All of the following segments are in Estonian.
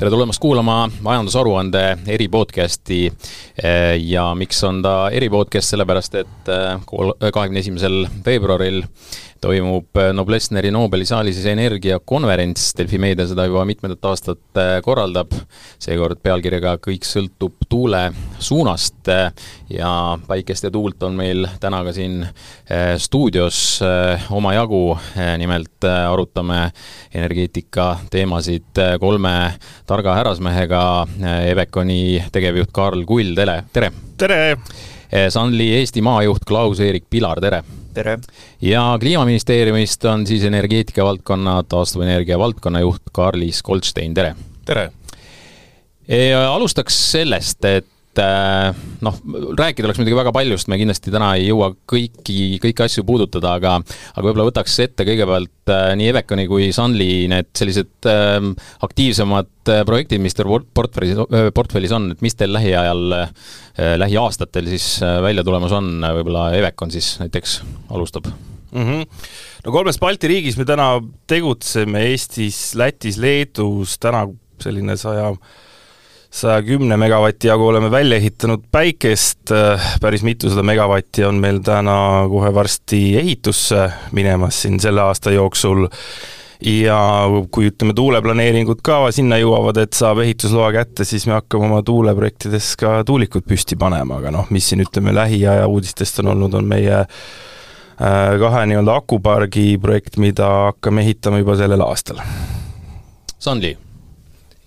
tere tulemast kuulama majandusaruande eripodcasti. ja miks on ta eripodcast, sellepärast et kahekümne esimesel veebruaril toimub äh, Noblessneri Nobeli saalis energiakonverents, Delfi Meedia seda juba mitmendat aastat äh, korraldab, seekord pealkirjaga Kõik sõltub tuule suunast ja päikest ja tuult on meil täna ka siin äh, stuudios omajagu, nimelt arutame energeetika teemasid kolme targa härrasmehega, Eveconi tegevjuht Karl Kull, tere, tere! tere! Sunly Eesti maajuht Klaus-Eerik Pilar, tere! Tere! ja Kliimaministeeriumist on siis energeetika valdkonna, taastuvenergia valdkonna juht Karlis Goldstein, tere! tere! alustaks sellest, et äh, noh, rääkida oleks muidugi väga paljust, me kindlasti täna ei jõua kõiki, kõiki asju puudutada, aga aga võib-olla võtaks ette kõigepealt äh, nii Eveconi kui Sunly need sellised äh, aktiivsemad projektid, mis teil portfellis, portfellis on, et mis teil lähiajal äh, Äh, lähiaastatel siis välja tulemas on, võib-olla Evecon siis näiteks alustab mm? -hmm. no kolmes Balti riigis me täna tegutseme, Eestis, Lätis, Leedus, täna selline saja saja kümne megavati jagu oleme välja ehitanud päikest, äh, päris mitusada megavatti on meil täna kohe varsti ehitusse minemas siin selle aasta jooksul ja kui ütleme, tuuleplaneeringud ka sinna jõuavad, et saab ehitusloa kätte, siis me hakkame oma tuuleprojektides ka tuulikud püsti panema, aga noh, mis siin ütleme, lähiaja uudistest on olnud, on meie äh, kahe nii-öelda akupargi projekt, mida hakkame ehitama juba sellel aastal. Sandli?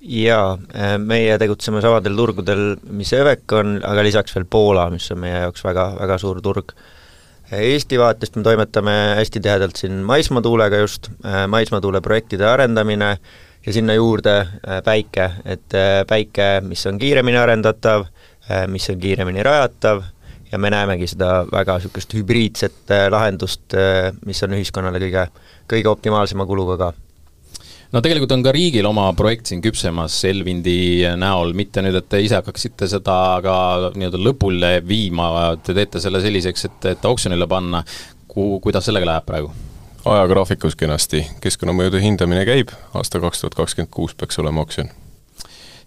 Jaa, äh, meie tegutseme samadel turgudel, mis EVEC on, aga lisaks veel Poola, mis on meie jaoks väga, väga suur turg. Eesti vaatest me toimetame hästi tihedalt siin maismaatuulega just, äh, maismaatuule projektide arendamine ja sinna juurde äh, päike, et äh, päike, mis on kiiremini arendatav, mis on kiiremini rajatav ja me näemegi seda väga niisugust hübriidset lahendust, mis on ühiskonnale kõige, kõige optimaalsema kuluga ka no tegelikult on ka riigil oma projekt siin küpsemas Elvindi näol, mitte nüüd, et te ise hakkaksite seda ka nii-öelda lõpule viima, te teete selle selliseks, et, et oksjonile panna, ku-, kuidas sellega läheb praegu? ajagraafikus kenasti, keskkonnamõjude hindamine käib, aasta kaks tuhat kakskümmend kuus peaks olema oksjon.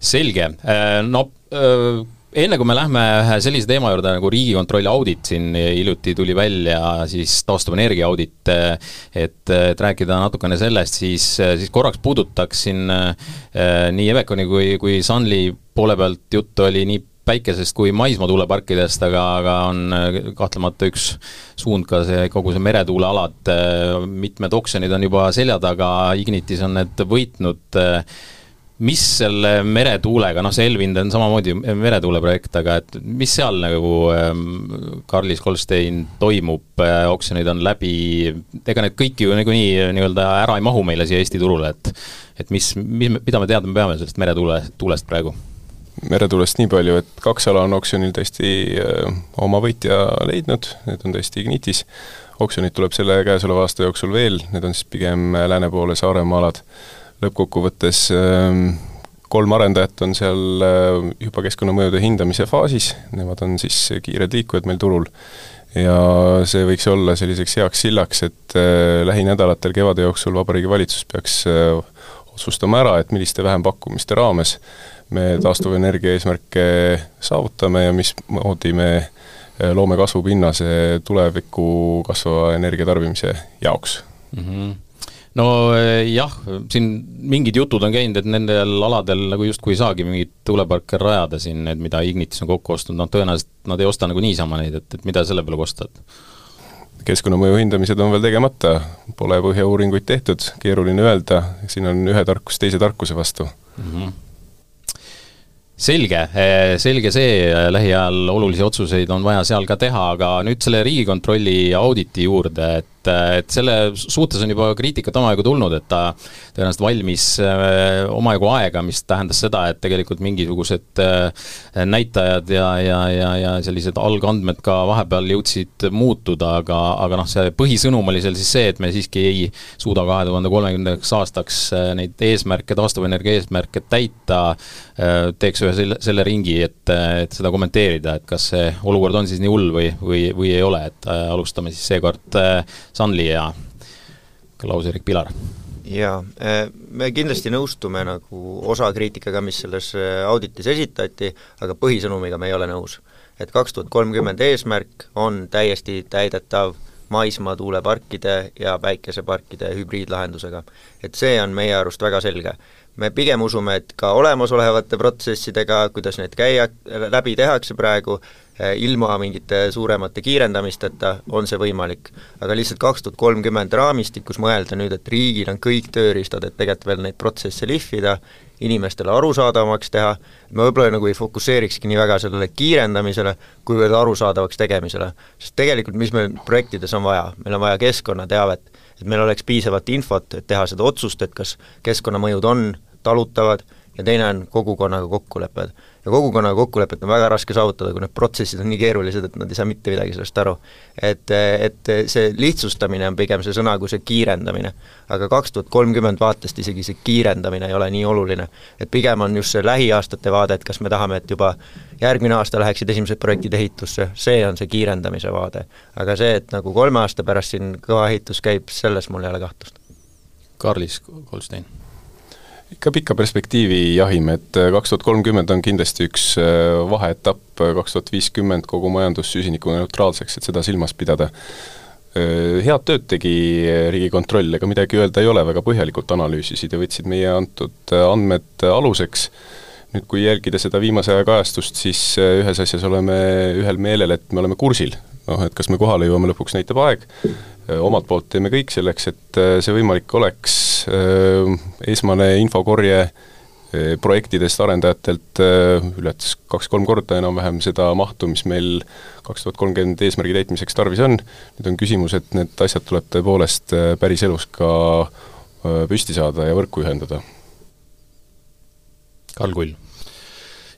selge, äh, no äh, enne kui me lähme ühe sellise teema juurde nagu Riigikontrolli audit, siin hiljuti tuli välja siis taastuvenergia audit, et, et rääkida natukene sellest, siis, siis korraks puudutaksin eh, nii Eveconi kui, kui Sunly poole pealt juttu oli nii päikesest kui maismaatuuleparkidest, aga, aga on eh, kahtlemata üks suund ka see, kogu see meretuulealad, eh, mitmed oksjonid on juba selja taga, Ignitis on need võitnud mis selle meretuulega, noh see Elvind on samamoodi meretuule projekt, aga et mis seal nagu ähm, Karlis Kolstein toimub, äh, oksjonid on läbi, ega need kõik ju niikuinii nii-öelda ära ei mahu meile siia Eesti turule, et et mis, mis, mida me teadma peame sellest meretuule, tuulest praegu? meretuulest nii palju, et kaks ala on oksjonil tõesti äh, oma võitja leidnud, need on tõesti Ignitis, oksjonid tuleb selle käesoleva aasta jooksul veel, need on siis pigem lääne poole Saaremaa alad lõppkokkuvõttes ähm, kolm arendajat on seal äh, juba keskkonnamõjude hindamise faasis, nemad on siis kiired liikujad meil turul. Ja see võiks olla selliseks heaks sillaks, et äh, lähinädalatel kevade jooksul Vabariigi Valitsus peaks äh, otsustama ära, et milliste vähempakkumiste raames me taastuvenergia eesmärke saavutame ja mismoodi me loome kasvupinnase tuleviku kasvava energiatarbimise jaoks. Mm. -hmm no eh, siin mingid jutud on käinud, et nendel aladel nagu justkui ei saagi mingeid tuuleparke rajada siin, need, mida Ignitis on kokku ostnud, noh tõenäoliselt nad ei osta nagu niisama neid, et, et mida selle peale kostad? keskkonnamõju hindamised on veel tegemata, pole põhjauuringuid tehtud, keeruline öelda, siin on ühe tarkus teise tarkuse vastu. Mm. -hmm selge, eh, selge see, lähiajal olulisi otsuseid on vaja seal ka teha, aga nüüd selle Riigikontrolli auditi juurde, et et, et selle suhtes on juba kriitikat omajagu tulnud, et ta tõenäoliselt valmis äh, omajagu aega, mis tähendas seda, et tegelikult mingisugused äh, näitajad ja, ja, ja, ja sellised algandmed ka vahepeal jõudsid muutuda, aga, aga noh, see põhisõnum oli seal siis see, et me siiski ei suuda kahe tuhande kolmekümnendaks aastaks äh, neid eesmärke, taastuvenergia eesmärke täita, teeks ühe selle, selle ringi, et, et seda kommenteerida, et kas see olukord on siis nii hull või, või, või ei ole, et alustame siis seekord Sunly ja Klaus-Erik Pilar. jaa, äh, me kindlasti nõustume nagu osa kriitikaga, mis selles äh, auditis esitati, aga põhisõnumiga me ei ole nõus. et kaks tuhat kolmkümmend eesmärk on täiesti täidetav maismaa tuuleparkide ja päikeseparkide hübriidlahendusega. et see on meie arust väga selge. me pigem usume, et ka olemasolevate protsessidega, kuidas need käia, läbi tehakse praegu, Eh, ilma mingite suuremate kiirendamisteta on see võimalik. aga lihtsalt kaks tuhat kolmkümmend raamistikus mõelda nüüd, et riigil on kõik tööriistad, et tegelikult veel neid protsesse lihvida, inimestele arusaadavamaks teha, me võib-olla nagu ei fokusseerikski nii väga sellele kiirendamisele, kuivõrd arusaadavaks tegemisele. sest tegelikult mis meil projektides on vaja, meil on vaja keskkonnateavet, et meil oleks piisavalt infot, et teha seda otsust, et kas keskkonnamõjud on talutavad ja teine on kogukonnaga kokkulepped ja kogukonnaga kokkulepet on väga raske saavutada, kui need protsessid on nii keerulised, et nad ei saa mitte midagi sellest aru. et, et see lihtsustamine on pigem see sõna kui see kiirendamine. aga kaks tuhat kolmkümmend vaatest isegi see kiirendamine ei ole nii oluline. et pigem on just see lähiaastate vaade, et kas me tahame, et juba järgmine aasta läheksid esimesed projektid ehitusse, see on see kiirendamise vaade. aga see, et nagu kolme aasta pärast siin kõva ehitus käib, selles mul ei ole kahtlust. Karlis Goldstein ikka pikka perspektiivi jahime, et äh, kaks tuhat kolmkümmend on kindlasti üks äh, vaheetapp, äh, kaks tuhat viiskümmend kogu majandus süsinikuneutraalseks, et seda silmas pidada. Head tööd tegi Riigikontroll, ega midagi öelda ei ole, väga põhjalikult analüüsisid ja võtsid meie antud andmed aluseks, nüüd kui jälgida seda viimase aja kajastust, siis ühes asjas oleme ühel meelel, et me oleme kursil. noh, et kas me kohale jõuame, lõpuks näitab aeg, omalt poolt teeme kõik selleks, et see võimalik oleks, esmane infokorje projektidest arendajatelt ületas kaks-kolm korda enam-vähem seda mahtu, mis meil kaks tuhat kolmkümmend eesmärgi täitmiseks tarvis on, nüüd on küsimus, et need asjad tuleb tõepoolest päriselus ka püsti saada ja võrku ühendada. Karl Kull.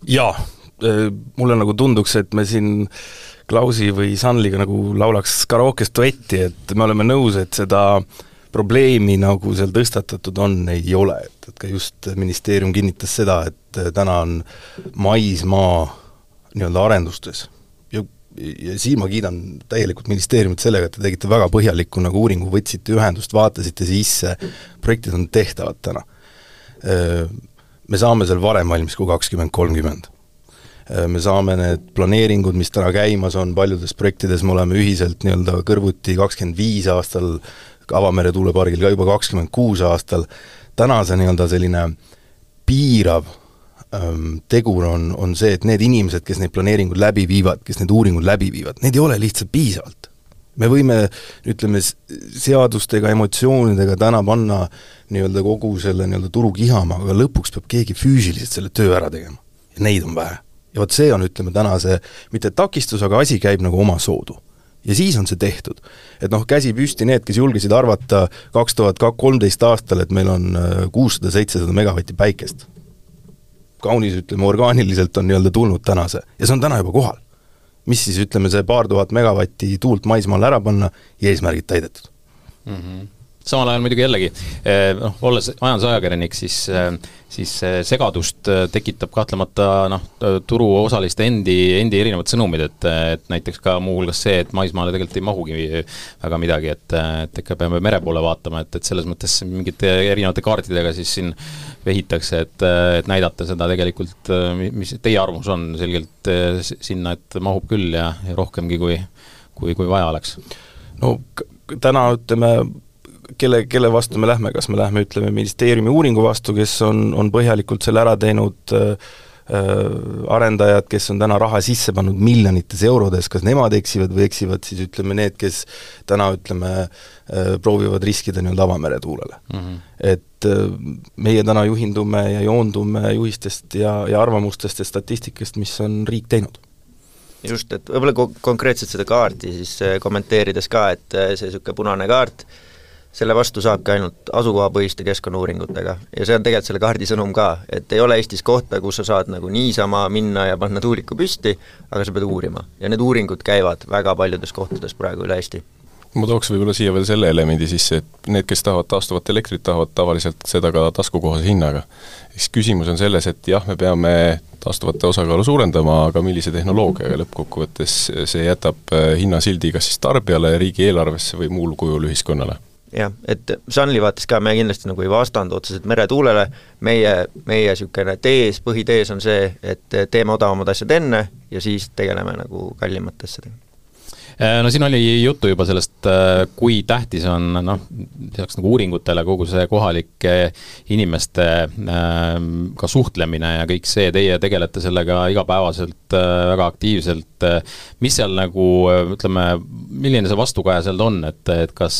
jaa, mulle nagu tunduks, et me siin Klausi või Sanliga nagu laulaks karaokes duetti, et me oleme nõus, et seda äh, probleemi, nagu seal tõstatatud on, ei ole, et, et ka just ministeerium kinnitas seda, et äh, täna on maismaa nii-öelda arendustes. Ja, ja siin ma kiidan täielikult ministeeriumit sellega, et te tegite väga põhjaliku nagu uuringu, võtsite ühendust, vaatasite sisse, projektid on tehtavad täna. Äh, me saame seal varem valmis kui kakskümmend kolmkümmend. äh, me saame need planeeringud, mis täna käimas on, paljudes projektides me oleme ühiselt nii-öelda kõrvuti kakskümmend viis aastal avamere tuulepargil ka juba kakskümmend kuus aastal, täna see nii-öelda selline piirav ähm, tegur on, on see, et need inimesed, kes neid planeeringuid läbi viivad, kes need uuringud läbi viivad, neid ei ole lihtsalt piisavalt. me võime, ütleme, seadustega, emotsioonidega täna panna nii-öelda kogu selle nii-öelda turu kihama, aga lõpuks peab keegi füüsiliselt selle töö ära tegema. ja neid on vähe. Ja vot see on, ütleme, täna see mitte takistus, aga asi käib nagu omasoodu ja siis on see tehtud. et noh, käsi püsti need, kes julgesid arvata kaks tuhat kolmteist aastal, et meil on äh, kuussada, seitsesada megavatti päikest. kaunis, ütleme, orgaaniliselt on nii-öelda tulnud tänase ja see on täna juba kohal. mis siis, ütleme, see paar tuhat megavatti tuult maismaal ära panna ja eesmärgid täidetud mm. -hmm samal ajal muidugi jällegi eh, noh, olles majandusajakirjanik, siis, eh, siis segadust eh, tekitab kahtlemata noh, turuosaliste endi, endi erinevad sõnumid, et, et näiteks ka muuhulgas see, et maismaale tegelikult ei mahugi väga midagi, et, et ikka peame mere poole vaatama, et, et selles mõttes mingite erinevate kaartidega siis siin vehitakse, et, et näidata seda tegelikult, mis teie arvamus on selgelt sinna, et mahub küll ja, ja rohkemgi, kui kui, kui vaja oleks? no täna ütleme, kelle, kelle vastu me lähme, kas me lähme, ütleme, ministeeriumi uuringu vastu, kes on, on põhjalikult selle ära teinud äh, äh, arendajad, kes on täna raha sisse pannud miljonites eurodes, kas nemad eksivad või eksivad siis ütleme need, kes täna ütleme äh,, proovivad riskida nii-öelda avamere tuulele mm. -hmm. et äh, meie täna juhindume ja joondume juhistest ja, ja arvamustest ja statistikast, mis on riik teinud just, et võib-olla ko-, konkreetselt seda kaarti siis kommenteerides ka, et see niisugune punane kaart äh, selle vastu saabki ainult asukohapõhiste keskkonnauuringutega ja see on tegelikult selle kaardi sõnum ka, et ei ole Eestis kohta, kus sa saad nagu niisama minna ja panna tuuliku püsti, aga sa pead uurima. ja need uuringud käivad väga paljudes kohtades praegu üle Eesti ma tooks võib-olla siia veel selle elemendi sisse, et need, kes tahavad taastuvat elektrit, tahavad tavaliselt seda ka taskukohase hinnaga. siis küsimus on selles, et jah, me peame taastuvate osakaalu suurendama, aga millise tehnoloogiaga lõppkokkuvõttes see jätab hinnasildi kas siis tarbijale, riigieelarvesse või muul kujul ühiskonnale jah, et Sunly vaates ka me kindlasti nagu ei vastandu otseselt meretuulele, meie, meie niisugune tees, põhitees on see, et teeme odavamad asjad enne ja siis tegeleme nagu kallimate asjadega. Äh, no siin oli juttu juba sellest, äh, kui tähtis on noh, lisaks nagu uuringutele kogu see kohalike inimeste ähm, ka suhtlemine ja kõik see, teie tegelete sellega igapäevaselt äh, väga aktiivselt. mis seal nagu ütleme, milline see vastukaja seal on, et, et kas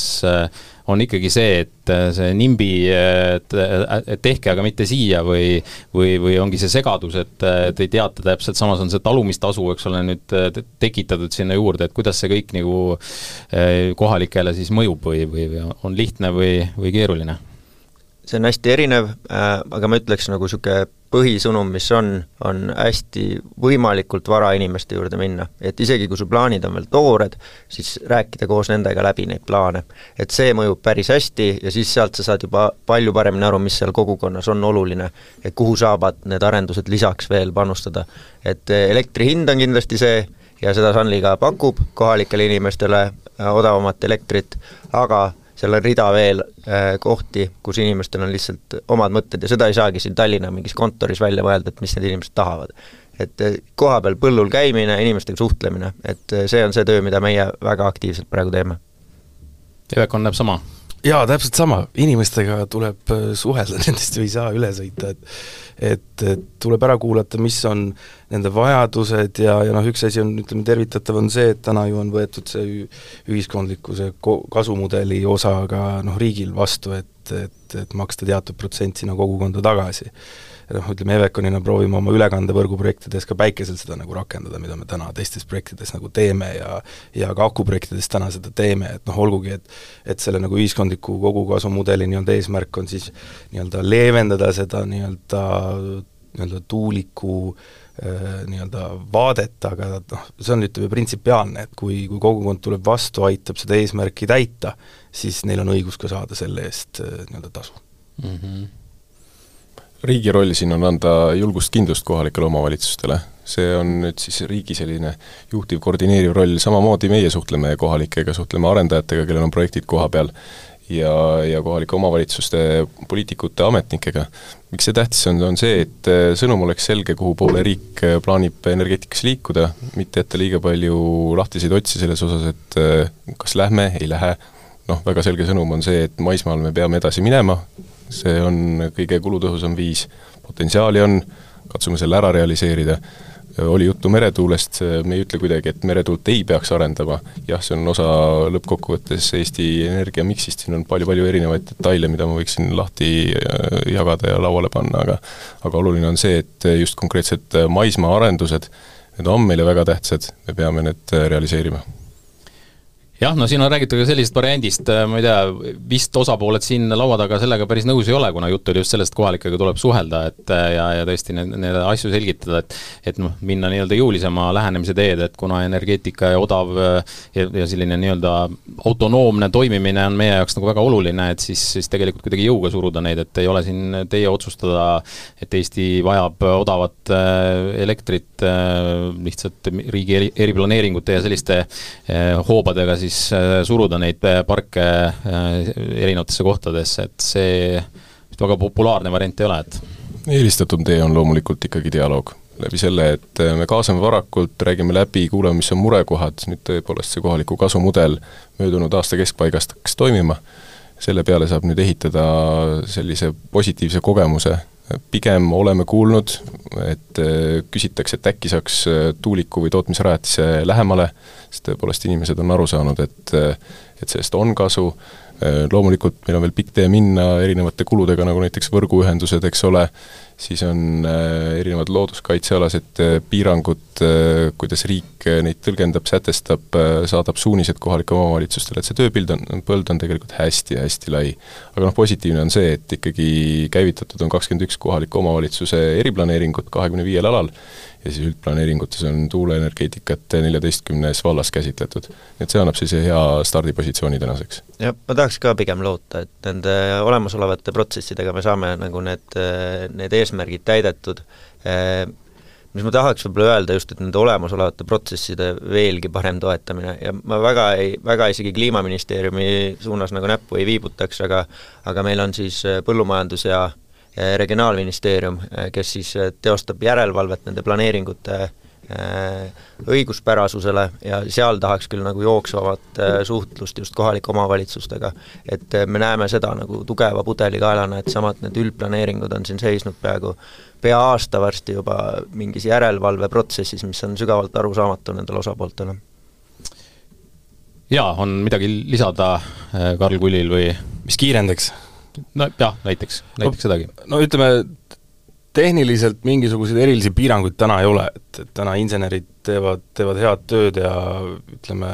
on ikkagi see, et äh, see nimbi, et, et tehke, aga mitte siia või või, või ongi see segadus, et, et ei teata täpselt, samas on see talumistasu, eks ole, nüüd äh, tekitatud sinna juurde, et kuidas see kõik nagu äh, kohalikele siis mõjub või, või on lihtne või, või keeruline? See on hästi erinev äh,, aga ma ütleks nagu niisugune põhisõnum, mis on, on hästi võimalikult vara inimeste juurde minna. et isegi, kui su plaanid on veel toored, siis rääkida koos nendega läbi neid plaane. et see mõjub päris hästi ja siis sealt sa saad juba palju paremini aru, mis seal kogukonnas on oluline, et kuhu saavad need arendused lisaks veel panustada. et elektri hind on kindlasti see, ja seda Sunly ka pakub kohalikele inimestele äh, odavamat elektrit, aga seal on rida veel äh, kohti, kus inimestel on lihtsalt omad mõtted ja seda ei saagi siin Tallinna mingis kontoris välja mõelda, et mis need inimesed tahavad. et äh, kohapeal põllul käimine, inimestega suhtlemine, et äh, see on see töö, mida meie väga aktiivselt praegu teeme. Evekon näeb sama? Jaa, täpselt sama, inimestega tuleb suhelda, nendest ju ei saa üle sõita, et et, et tuleb ära kuulata, mis on nende vajadused ja, ja noh, üks asi on, ütleme, tervitatav on see, et täna ju on võetud see ühiskondliku see kasumudeli osa ka noh, riigil vastu, et, et, et maksta teatud protsent sinna kogukonda tagasi noh, ütleme Eveconina proovime oma ülekandevõrgu projektides ka päikesel seda nagu rakendada, mida me täna teistes projektides nagu teeme ja ja ka akuprojektides täna seda teeme, et noh, olgugi et et selle nagu ühiskondliku kogukasumudeli nii-öelda eesmärk on siis nii-öelda leevendada seda nii-öelda nii-öelda tuuliku äh, nii-öelda vaadet, aga noh, see on, ütleme, printsipiaalne, et kui, kui kogukond tuleb vastu, aitab seda eesmärki täita, siis neil on õigus ka saada selle eest äh, nii-öelda tasu mm. -hmm riigi roll siin on anda julgust, kindlust kohalikele omavalitsustele. see on nüüd siis riigi selline juhtiv, koordineeriv roll, samamoodi meie suhtleme kohalikega, suhtleme arendajatega, kellel on projektid koha peal, ja, ja kohalike omavalitsuste poliitikute, ametnikega. miks see tähtis on, on see, et sõnum oleks selge, kuhu poole riik plaanib energeetikas liikuda, mitte jätta liiga palju lahtiseid otsi selles osas, et kas lähme, ei lähe, noh, väga selge sõnum on see, et maismaal me peame edasi minema, see on kõige kulutõhusam viis, potentsiaali on, katsume selle ära realiseerida, oli juttu meretuulest, me ei ütle kuidagi, et meretuult ei peaks arendama, jah, see on osa lõppkokkuvõttes Eesti energiamiksist, siin on palju-palju erinevaid detaile, mida ma võiksin lahti äh, jagada ja lauale panna, aga aga oluline on see, et just konkreetsed maismaaarendused, need on meile väga tähtsad, me peame need realiseerima jah, no siin on räägitud ka sellisest variandist, äh, ma ei tea, vist osapooled siin laua taga sellega päris nõus ei ole, kuna jutt oli just sellest, kohalikega tuleb suhelda, et äh, ja, ja tõesti neid, neid asju selgitada, et et noh, minna nii-öelda jõulisema lähenemise teed, et kuna energeetika ja odav äh, ja, ja selline nii-öelda autonoomne toimimine on meie jaoks nagu väga oluline, et siis, siis tegelikult kuidagi jõuga suruda neid, et ei ole siin teie otsustada, et Eesti vajab odavat elektrit lihtsalt riigi eriplaneeringute ja selliste hoobadega siis siis äh, suruda neid äh, parke äh, erinevatesse kohtadesse, et see väga populaarne variant ei ole, et eelistatum tee on loomulikult ikkagi dialoog. läbi selle, et me kaasame varakult, räägime läbi, kuulame, mis on murekohad, nüüd tõepoolest see kohaliku kasu mudel möödunud aasta keskpaigast hakkas toimima, selle peale saab nüüd ehitada sellise positiivse kogemuse, pigem oleme kuulnud, et küsitakse, et äkki saaks tuuliku või tootmisrajatise lähemale, sest tõepoolest inimesed on aru saanud, et et sellest on kasu, loomulikult meil on veel pikk tee minna erinevate kuludega, nagu näiteks võrguühendused, eks ole, siis on erinevad looduskaitsealased piirangud, kuidas riik neid tõlgendab, sätestab, saadab suunised kohalikele omavalitsustele, et see tööpild on, põld on tegelikult hästi-hästi lai. aga noh, positiivne on see, et ikkagi käivitatud on kakskümmend üks kohaliku omavalitsuse eriplaneeringut kahekümne viiel alal ja siis üldplaneeringutes on tuuleenergeetikat neljateistkümnes vallas käsitletud. et see annab sellise hea stardipositsiooni tänaseks. jah, ma tahaks ka pigem loota, et nende olemasolevate protsessidega me saame nagu need, need eesmärgid täidetud, mis ma tahaks võib-olla öelda just, et nende olemasolevate protsesside veelgi parem toetamine ja ma väga ei, väga isegi Kliimaministeeriumi suunas nagu näppu ei viibutaks, aga aga meil on siis Põllumajandus- ja Regionaalministeerium, kes siis teostab järelevalvet nende planeeringute Äh, õiguspärasusele ja seal tahaks küll nagu jooksvamat äh, suhtlust just kohalike omavalitsustega. et äh, me näeme seda nagu tugeva pudelikaelana, et samad need üldplaneeringud on siin seisnud peaaegu pea aasta varsti juba mingis järelevalveprotsessis, mis on sügavalt arusaamatu nendele osapooltele. jaa, on midagi lisada Karl Kullil või? mis kiirendaks? no jah, näiteks, näiteks no, sedagi. no ütleme, tehniliselt mingisuguseid erilisi piiranguid täna ei ole, et, et täna insenerid teevad, teevad head tööd ja ütleme,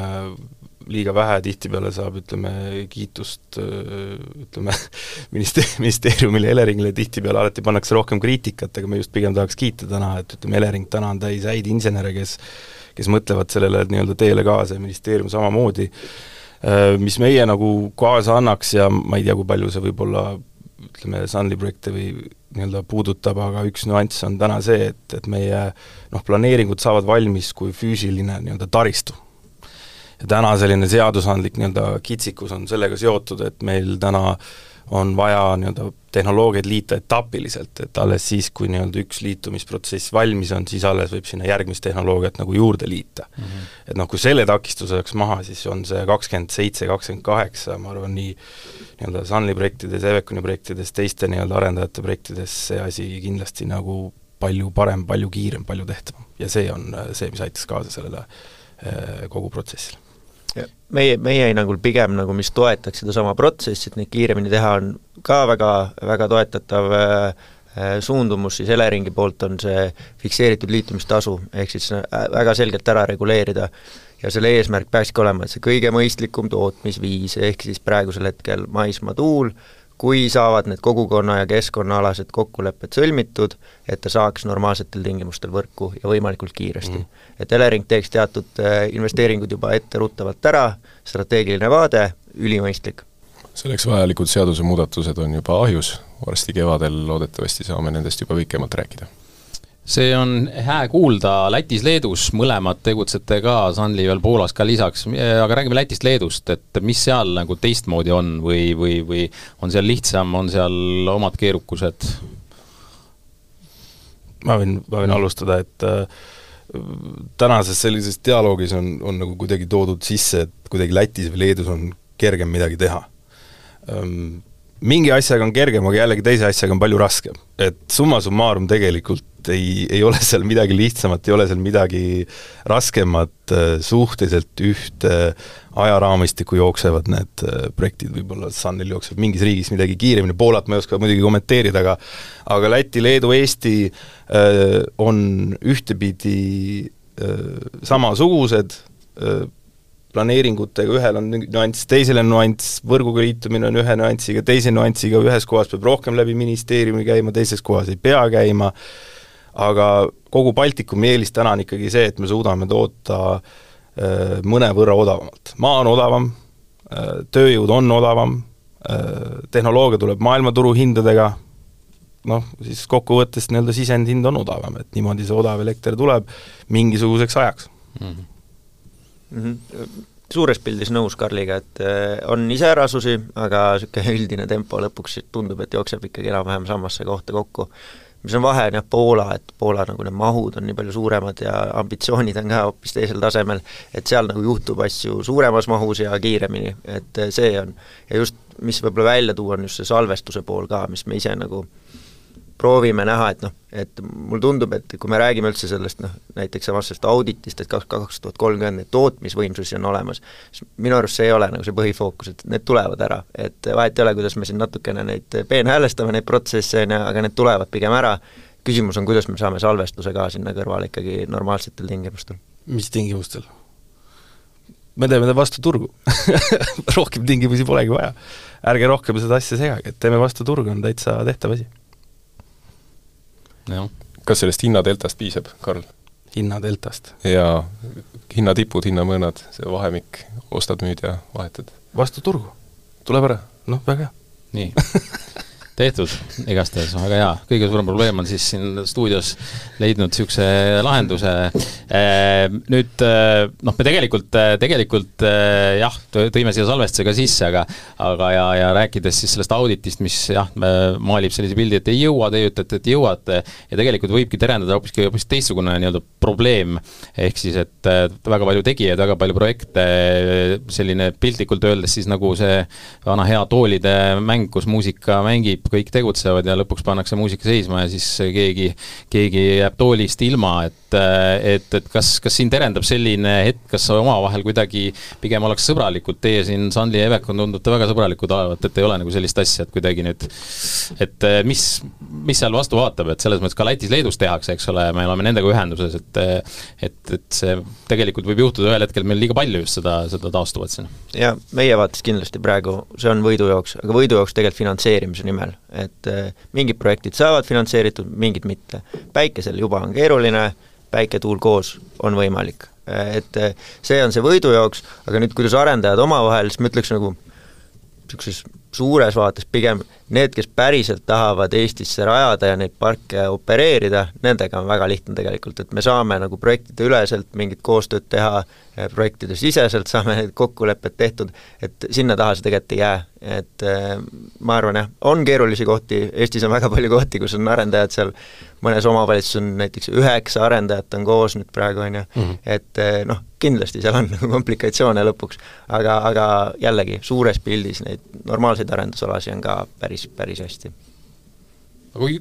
liiga vähe tihtipeale saab, ütleme, kiitust ütleme, ministeerium, ministeeriumile, Eleringile tihtipeale alati pannakse rohkem kriitikat, aga me just pigem tahaks kiita täna, et ütleme, Elering täna on täis häid insenere, kes kes mõtlevad sellele nii-öelda teele kaasa ja ministeerium samamoodi, mis meie nagu kaasa annaks ja ma ei tea, kui palju see võib-olla ütleme, Sunly projekte või nii-öelda puudutab, aga üks nüanss on täna see, et, et meie noh, planeeringud saavad valmis kui füüsiline nii-öelda taristu. ja täna selline seadusandlik nii-öelda kitsikus on sellega seotud, et meil täna on vaja nii-öelda tehnoloogiaid liita etapiliselt, et alles siis, kui nii-öelda üks liitumisprotsess valmis on, siis alles võib sinna järgmist tehnoloogiat nagu juurde liita mm. -hmm. et noh, kui selle takistuse saaks maha, siis on see kakskümmend seitse, kakskümmend kaheksa, ma arvan, nii nii-öelda Sunly projektides, Eveconi projektides, teiste nii-öelda arendajate projektides see asi kindlasti nagu palju parem, palju kiirem, palju tehtavam. ja see on see, mis aitas kaasa sellele eh, kogu protsessile meie, meie hinnangul pigem nagu mis toetaks sedasama protsessi, et neid kiiremini teha, on ka väga, väga toetatav äh, äh, suundumus. Siis Eleringi poolt on see fikseeritud liitumistasu, ehk siis äh, väga selgelt ära reguleerida ja selle eesmärk peakski olema, et see kõige mõistlikum tootmisviis, ehk siis praegusel hetkel maismaatuul, kui saavad need kogukonna- ja keskkonnaalased kokkulepped sõlmitud, et ta saaks normaalsetel tingimustel võrku ja võimalikult kiiresti mm. -hmm. et Elering teeks teatud investeeringud juba etteruttavalt ära, strateegiline vaade, ülimõistlik selleks vajalikud seadusemuudatused on juba ahjus, varsti kevadel loodetavasti saame nendest juba pikemalt rääkida. See on hää kuulda, Lätis-Leedus mõlemad tegutsete ka, Sunly veel Poolas ka lisaks, aga räägime Lätist-Leedust, et mis seal nagu teistmoodi on või, või, või on seal lihtsam, on seal omad keerukused? ma võin, ma võin alustada, et äh, tänases sellises dialoogis on, on nagu kuidagi toodud sisse, et kuidagi Lätis või Leedus on kergem midagi teha mingi asjaga on kergem, aga jällegi teise asjaga on palju raskem. et summa summarum tegelikult ei, ei ole seal midagi lihtsamat, ei ole seal midagi raskemat, äh, suhteliselt ühte ajaraamistikku jooksevad need äh, projektid, võib-olla Sunil jookseb mingis riigis midagi kiiremini, Poolat ma ei oska muidugi kommenteerida, aga aga Läti, Leedu, Eesti äh, on ühtepidi äh, samasugused planeeringutega, ühel on nüanss, teisel on nüanss, võrguga liitumine on ühe nüanssiga, teise nüanssiga, ühes kohas peab rohkem läbi ministeeriumi käima, teises kohas ei pea käima, aga kogu Baltikumi eelis täna on ikkagi see, et me suudame toota äh, mõnevõrra odavamalt. maa on odavam äh,, tööjõud on odavam äh,, tehnoloogia tuleb maailmaturu hindadega, noh, siis kokkuvõttes nii-öelda sisendhind on odavam, et niimoodi see odav elekter tuleb mingisuguseks ajaks mm. -hmm mm. -hmm. suures pildis nõus Karliga, et äh, on iseärasusi, aga niisugune üldine tempo lõpuks tundub, et jookseb ikkagi enam-vähem samasse kohta kokku. mis on vahe, on jah, Poola, et Poola nagu need mahud on nii palju suuremad ja ambitsioonid on ka hoopis teisel tasemel, et seal nagu juhtub asju suuremas mahus ja kiiremini, et äh, see on, ja just mis võib-olla välja tuua, on just see salvestuse pool ka, mis me ise nagu äh, proovime näha, et noh, et mulle tundub, et kui me räägime üldse sellest noh, näiteks samast auditist, et kaks, kaks tuhat kolmkümmend neid tootmisvõimsusi on olemas, siis minu arust see ei ole nagu see põhifookus, et need tulevad ära, et vahet ei ole, kuidas me siin natukene neid peenhäälestame, neid protsesse, on ju, aga need tulevad pigem ära, küsimus on, kuidas me saame salvestuse ka sinna kõrvale ikkagi normaalsetel tingimustel. mis tingimustel? me teeme ta vastu turgu rohkem tingimusi polegi vaja. ärge rohkem seda asja segage, et teeme vastu turgu, on täitsa tehtav asi kas sellest hinnadeltast piisab, Karl? hinnadeltast? jaa, hinnatipud, hinnamõõnad, see vahemik, ostad, müüd ja vahetad? vastu turgu. tuleb ära? noh, väga hea. nii tehtud, igastahes väga hea, kõige suurem probleem on siis siin stuudios leidnud niisuguse lahenduse. Nüüd noh, me tegelikult, tegelikult jah, tõime siia salvestuse ka sisse, aga aga ja, ja rääkides siis sellest auditist, mis jah, maalib sellise pildi, et ei jõua, teie ütlete, et jõuate, ja tegelikult võibki terendada hoopiski hoopis teistsugune nii-öelda probleem, ehk siis et väga palju tegijaid, väga palju projekte, selline piltlikult öeldes siis nagu see vana hea toolide mäng, kus muusika mängib, kõik tegutsevad ja lõpuks pannakse muusika seisma ja siis keegi, keegi jääb toolist ilma, et et, et kas, kas sind terendab selline hetk, kas omavahel kuidagi pigem oleks sõbralikud, teie siin, Sandli ja Evekon, tundute väga sõbralikud olevat, et ei ole nagu sellist asja, et kuidagi nüüd et mis, mis seal vastu vaatab, et selles mõttes ka Lätis-Leedus tehakse, eks ole, me oleme nendega ühenduses, et et, et see tegelikult võib juhtuda ühel hetkel meil liiga palju just seda, seda taastuvat siin. ja meie vaates kindlasti praegu see on võidujooks, aga võidujooks tegelikult finantseerimise nimel, et äh, mingid projektid saavad finantseeritud, mingid mitte. päikesel juba on keeruline, päike, tuul koos on võimalik. Äh, et äh, see on see võidujooks, aga nüüd, kuidas arendajad omavahel, siis ma ütleks nagu niisuguses suures vaates pigem need, kes päriselt tahavad Eestisse rajada ja neid parke opereerida, nendega on väga lihtne tegelikult, et me saame nagu projektide üleselt mingit koostööd teha, projektide siseselt saame need kokkulepped tehtud, et sinna taha see tegelikult ei jää. et äh, ma arvan jah, on keerulisi kohti, Eestis on väga palju kohti, kus on arendajad seal, mõnes omavalitsuses on näiteks üheksa arendajat on koos nüüd praegu, on ju, mhm. et äh, noh, kindlasti seal on nagu komplikatsioone lõpuks, aga, aga jällegi, suures pildis neid normaalseid arendusalasid on ka päris, päris hästi. aga kui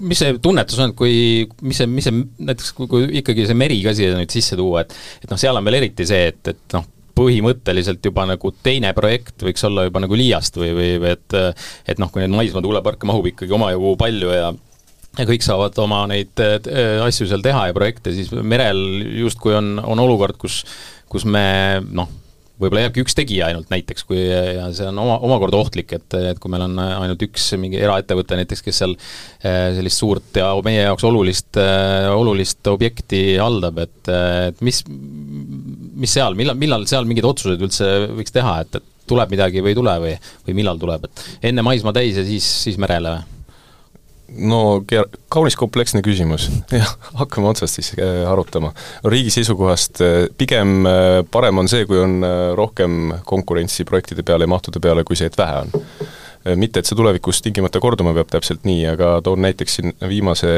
mis see tunnetus on, kui, mis see, mis see, näiteks kui, kui ikkagi see meri ka siia nüüd sisse tuua, et et noh, seal on veel eriti see, et, et noh, põhimõtteliselt juba nagu teine projekt võiks olla juba nagu liiast või, või, või et et noh, kui neid maismaatuuleparke mahub ikkagi omajagu palju ja ja kõik saavad oma neid äh, asju seal teha ja projekte, siis merel justkui on, on olukord, kus kus me noh, võib-olla jääbki üks tegija ainult näiteks, kui ja see on oma, omakorda ohtlik, et, et kui meil on ainult üks mingi eraettevõte näiteks, kes seal eh, sellist suurt ja meie jaoks olulist, eh, olulist objekti haldab, et, et mis, mis seal, millal, millal seal mingeid otsuseid üldse võiks teha, et, et tuleb midagi või ei tule või, või millal tuleb, et enne maismaa täis ja siis, siis merele või? No kaunis kompleksne küsimus, jah, hakkame otsast siis äh, arutama. riigi seisukohast äh, pigem äh, parem on see, kui on rohkem konkurentsi projektide peale ja mahtude peale, kui see, et vähe on. mitte, et see tulevikus tingimata korduma peab täpselt nii, aga toon näiteks siin viimase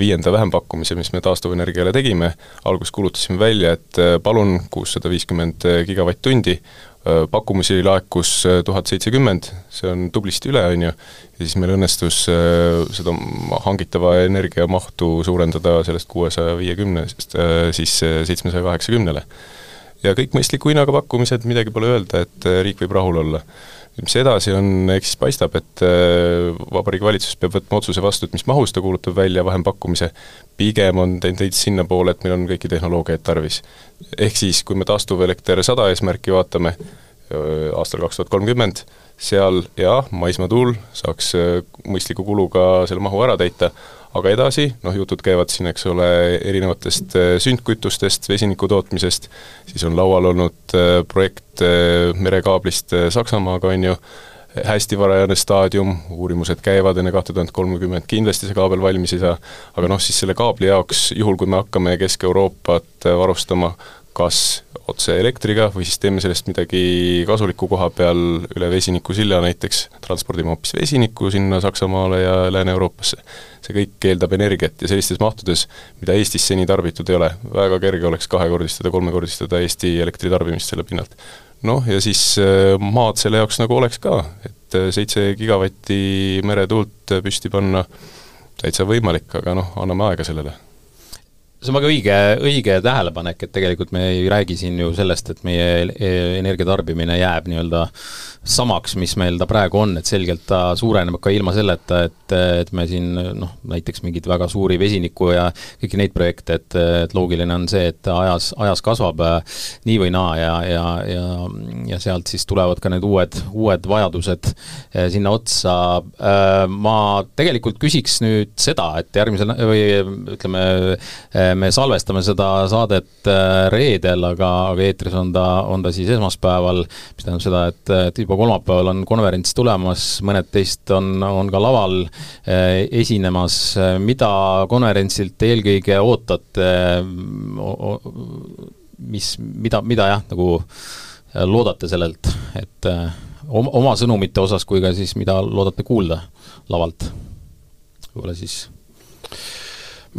viienda vähempakkumise, mis me taastuvenergiale tegime, alguses kuulutasime välja, et palun kuussada viiskümmend gigavatt-tundi, pakkumisi laekus tuhat seitsekümmend, see on tublisti üle, on ju, ja siis meil õnnestus seda hangitava energia mahtu suurendada sellest kuuesaja viiekümnest siis seitsmesaja kaheksakümnele. Ja kõik mõistliku hinnaga pakkumised, midagi pole öelda, et riik võib rahul olla. mis edasi on, eks siis paistab, et Vabariigi Valitsus peab võtma otsuse vastu, et mis mahus ta kuulutab välja vahempakkumise, pigem on tendents sinnapoole, et meil on kõiki tehnoloogiaid tarvis ehk siis, kui me taastuvelekter sada eesmärki vaatame, aastal kaks tuhat kolmkümmend, seal jah, maismaatuul saaks mõistliku kuluga selle mahu ära täita, aga edasi, noh jutud käivad siin, eks ole, erinevatest sündkütustest, vesiniku tootmisest, siis on laual olnud projekt merekaablist Saksamaaga, on ju, hästi varajane staadium, uurimused käivad enne kahte tuhat kolmekümmet, kindlasti see kaabel valmis ei saa, aga noh, siis selle kaabli jaoks, juhul kui me hakkame Kesk-Euroopat varustama kas otse elektriga või siis teeme sellest midagi kasulikku koha peal üle vesinikusilla näiteks, transpordime hoopis vesinikku sinna Saksamaale ja Lääne-Euroopasse. see kõik eeldab energiat ja sellistes mahtudes, mida Eestis seni tarbitud ei ole, väga kerge oleks kahekordistada, kolmekordistada Eesti elektritarbimist selle pinnalt noh, ja siis äh, maad selle jaoks nagu oleks ka, et äh, seitse gigavatti meretuult püsti panna, täitsa võimalik, aga noh, anname aega sellele see on väga õige, õige tähelepanek, et tegelikult me ei räägi siin ju sellest, et meie e-, energiatarbimine jääb nii-öelda samaks, mis meil ta praegu on, et selgelt ta suureneb ka ilma selleta, et, et me siin noh, näiteks mingeid väga suuri vesiniku ja kõiki neid projekte, et, et loogiline on see, et ta ajas, ajas kasvab äh, nii või naa ja, ja, ja ja sealt siis tulevad ka need uued, uued vajadused äh, sinna otsa. Äh, ma tegelikult küsiks nüüd seda, et järgmisel või ütleme, me salvestame seda saadet reedel, aga, aga eetris on ta, on ta siis esmaspäeval, mis tähendab seda, et, et juba kolmapäeval on konverents tulemas, mõned teist on, on ka laval esinemas, mida konverentsilt eelkõige ootate, mis, mida, mida jah, nagu loodate sellelt, et oma, oma sõnumite osas kui ka siis mida loodate kuulda lavalt? võib-olla siis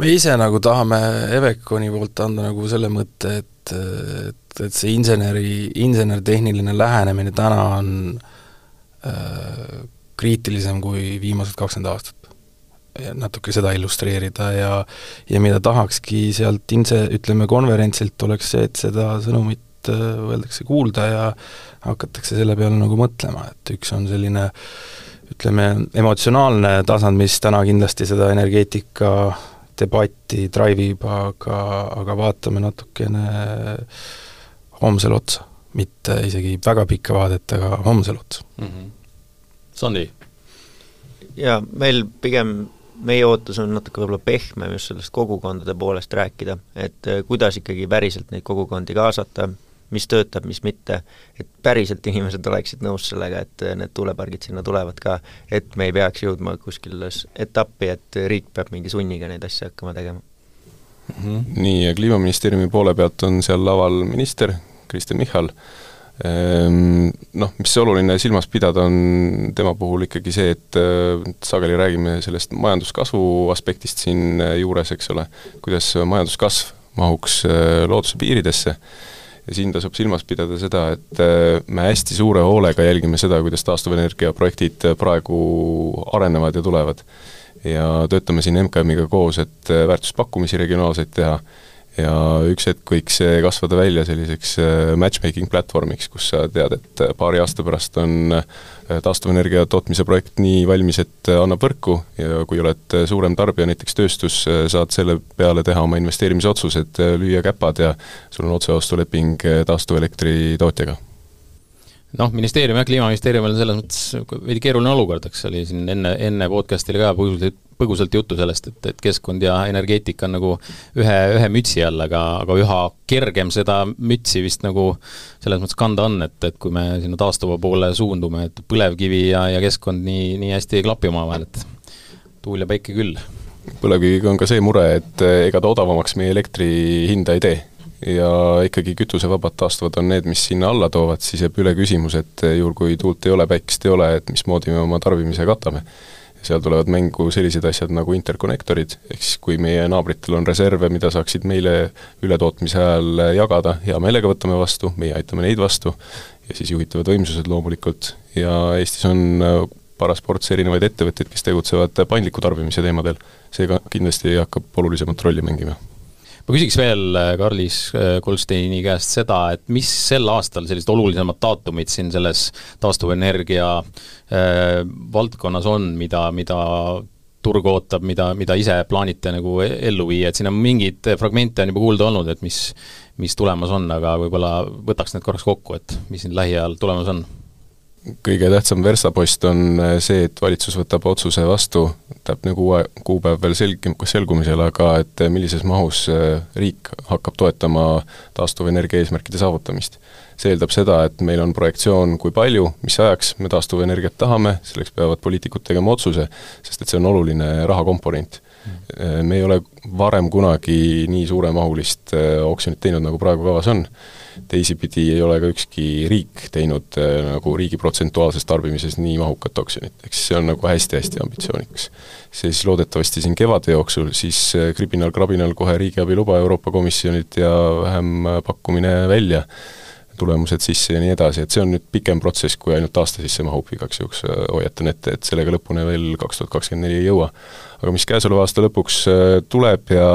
me ise nagu tahame Eveconi poolt anda nagu selle mõtte, et, et, et see inseneri, insener-tehniline lähenemine täna on äh, kriitilisem kui viimased kakskümmend aastat. natuke seda illustreerida ja ja mida tahakski sealt inse-, ütleme konverentsilt, oleks see, et seda sõnumit äh, öeldakse kuulda ja hakatakse selle peale nagu mõtlema, et üks on selline ütleme, emotsionaalne tasand, mis täna kindlasti seda energeetika debatti drive ib, aga, aga vaatame natukene homsele otsa. mitte isegi väga pikka vaadet, aga homsele otsa mm. -hmm. Sandi? jaa, meil pigem meie ootus on natuke võib-olla pehmem just sellest kogukondade poolest rääkida, et kuidas ikkagi päriselt neid kogukondi kaasata, mis töötab, mis mitte, et päriselt inimesed oleksid nõus sellega, et need tuulepargid sinna tulevad ka, et me ei peaks jõudma kuskile etappi, et riik peab mingi sunniga neid asju hakkama tegema mm. -hmm. nii, ja Kliimaministeeriumi poole pealt on seal laval minister Kristen Michal, ehm, noh, mis oluline silmas pidada, on tema puhul ikkagi see, et sageli räägime sellest majanduskasvu aspektist siin juures, eks ole, kuidas majanduskasv mahuks looduse piiridesse ja siin tasub silmas pidada seda, et äh, me hästi suure hoolega jälgime seda, kuidas taastuvenergia projektid äh, praegu arenevad ja tulevad. ja töötame siin MKM-iga koos, et äh, väärtuspakkumisi regionaalseid teha ja üks hetk võiks see kasvada välja selliseks äh, matchmaking platvormiks, kus sa tead, et äh, paari aasta pärast on äh, taastuvenergia tootmise projekt nii valmis, et annab võrku. Ja kui oled suurem tarbija, näiteks tööstus, saad selle peale teha oma investeerimisotsused, lüüa käpad ja sul on otseostuleping taastuvelektri tootjaga. Noh, ministeerium jah, Kliimaministeeriumil on selles mõttes veidi keeruline olukord, eks oli siin enne, enne podcast'il ka põgusalt, põgusalt juttu sellest, et, et keskkond ja energeetika on nagu ühe, ühe mütsi all, aga, aga üha kergem seda mütsi vist nagu selles mõttes kanda on, et, et kui me sinna taastuva poole suundume, et põlevkivi ja, ja keskkond nii, nii hästi ei klapi omavahel, et tuul ja päike küll. põlevkiviga on ka see mure, et ega ta odavamaks meie elektri hinda ei tee ja ikkagi kütusevabad taastuvad on need, mis sinna alla toovad, siis jääb üle küsimus, et juhul, kui tuult ei ole, päikest ei ole, et mismoodi me oma tarbimise katame. Seal tulevad mängu sellised asjad nagu interkonnektorid, ehk siis kui meie naabritel on reserve, mida saaksid meile ületootmise ajal jagada, hea meelega võtame vastu, meie aitame neid vastu, ja siis juhitavad võimsused loomulikult, ja Eestis on paras ports erinevaid ettevõtteid, kes tegutsevad paindliku tarbimise teemadel, seega kindlasti hakkab olulisemat rolli mängima ma küsiks veel äh, Karlis Goldsteini äh, käest seda, et mis sel aastal sellised olulisemad daatumid siin selles taastuvenergia äh, valdkonnas on, mida, mida turg ootab, mida, mida ise plaanite nagu e-, ellu viia, et siin on mingeid fragmente on juba kuulda olnud, et mis, mis tulemas on, aga võib-olla võtaks need korraks kokku, et mis siin lähiajal tulemas on kõige tähtsam verstapost on äh, see, et valitsus võtab otsuse vastu, täpne kuu, kuupäev veel selg-, selgumisel, aga et äh, millises mahus äh, riik hakkab toetama taastuvenergia eesmärkide saavutamist. see eeldab seda, et meil on projektsioon, kui palju, mis ajaks me taastuvenergiat tahame, selleks peavad poliitikud tegema otsuse, sest et see on oluline rahakomponent me ei ole varem kunagi nii suuremahulist oksjonit teinud, nagu praegu kavas on. Teisipidi ei ole ka ükski riik teinud äh, nagu riigi protsentuaalses tarbimises nii mahukat oksjonit, eks see on nagu hästi-hästi ambitsioonikas. siis loodetavasti siin kevade jooksul siis äh, kribinal-krabinal kohe riigiabi luba Euroopa Komisjonilt ja vähempakkumine välja, tulemused sisse ja nii edasi, et see on nüüd pikem protsess, kui ainult aasta sisse mahub, igaks juhuks äh, hoiatan ette, et sellega lõpuni veel kaks tuhat kakskümmend neli ei jõua. Aga mis käesoleva aasta lõpuks äh, tuleb ja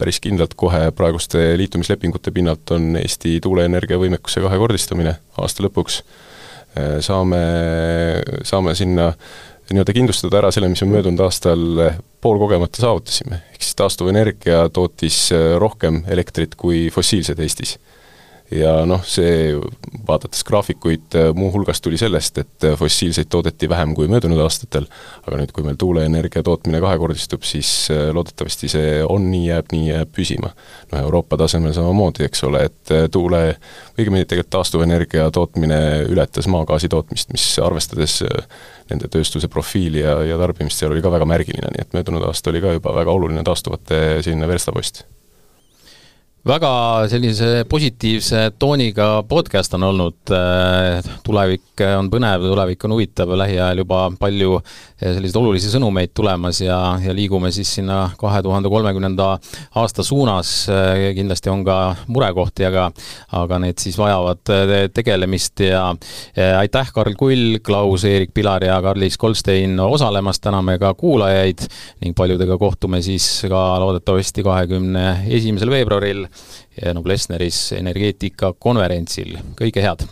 päris kindlalt kohe praeguste liitumislepingute pinnalt, on Eesti tuuleenergia võimekuse kahekordistamine aasta lõpuks. Äh, saame, saame sinna nii-öelda kindlustada ära selle, mis me möödunud aastal poolkogemata saavutasime, ehk siis taastuvenergia tootis rohkem elektrit kui fossiilsed Eestis ja noh, see, vaadates graafikuid, muuhulgas tuli sellest, et fossiilseid toodeti vähem kui möödunud aastatel, aga nüüd, kui meil tuuleenergia tootmine kahekordistub, siis loodetavasti see on nii, jääb nii, jääb püsima. noh, Euroopa tasemel samamoodi, eks ole, et tuule, õigemini tegelikult taastuvenergia tootmine ületas maagaasi tootmist, mis arvestades nende tööstuse profiili ja, ja tarbimist seal oli ka väga märgiline, nii et möödunud aasta oli ka juba väga oluline taastuvate selline verstapost väga sellise positiivse tooniga podcast on olnud, tulevik on põnev, tulevik on huvitav, lähiajal juba palju selliseid olulisi sõnumeid tulemas ja, ja liigume siis sinna kahe tuhande kolmekümnenda aasta suunas, kindlasti on ka murekohti, aga aga need siis vajavad tegelemist ja aitäh, Karl Kull, Klaus-Eerik Pilar ja Karlis Kolstein osalemast, täname ka kuulajaid ning paljudega kohtume siis ka loodetavasti kahekümne esimesel veebruaril Noblessneris energeetikakonverentsil, kõike head!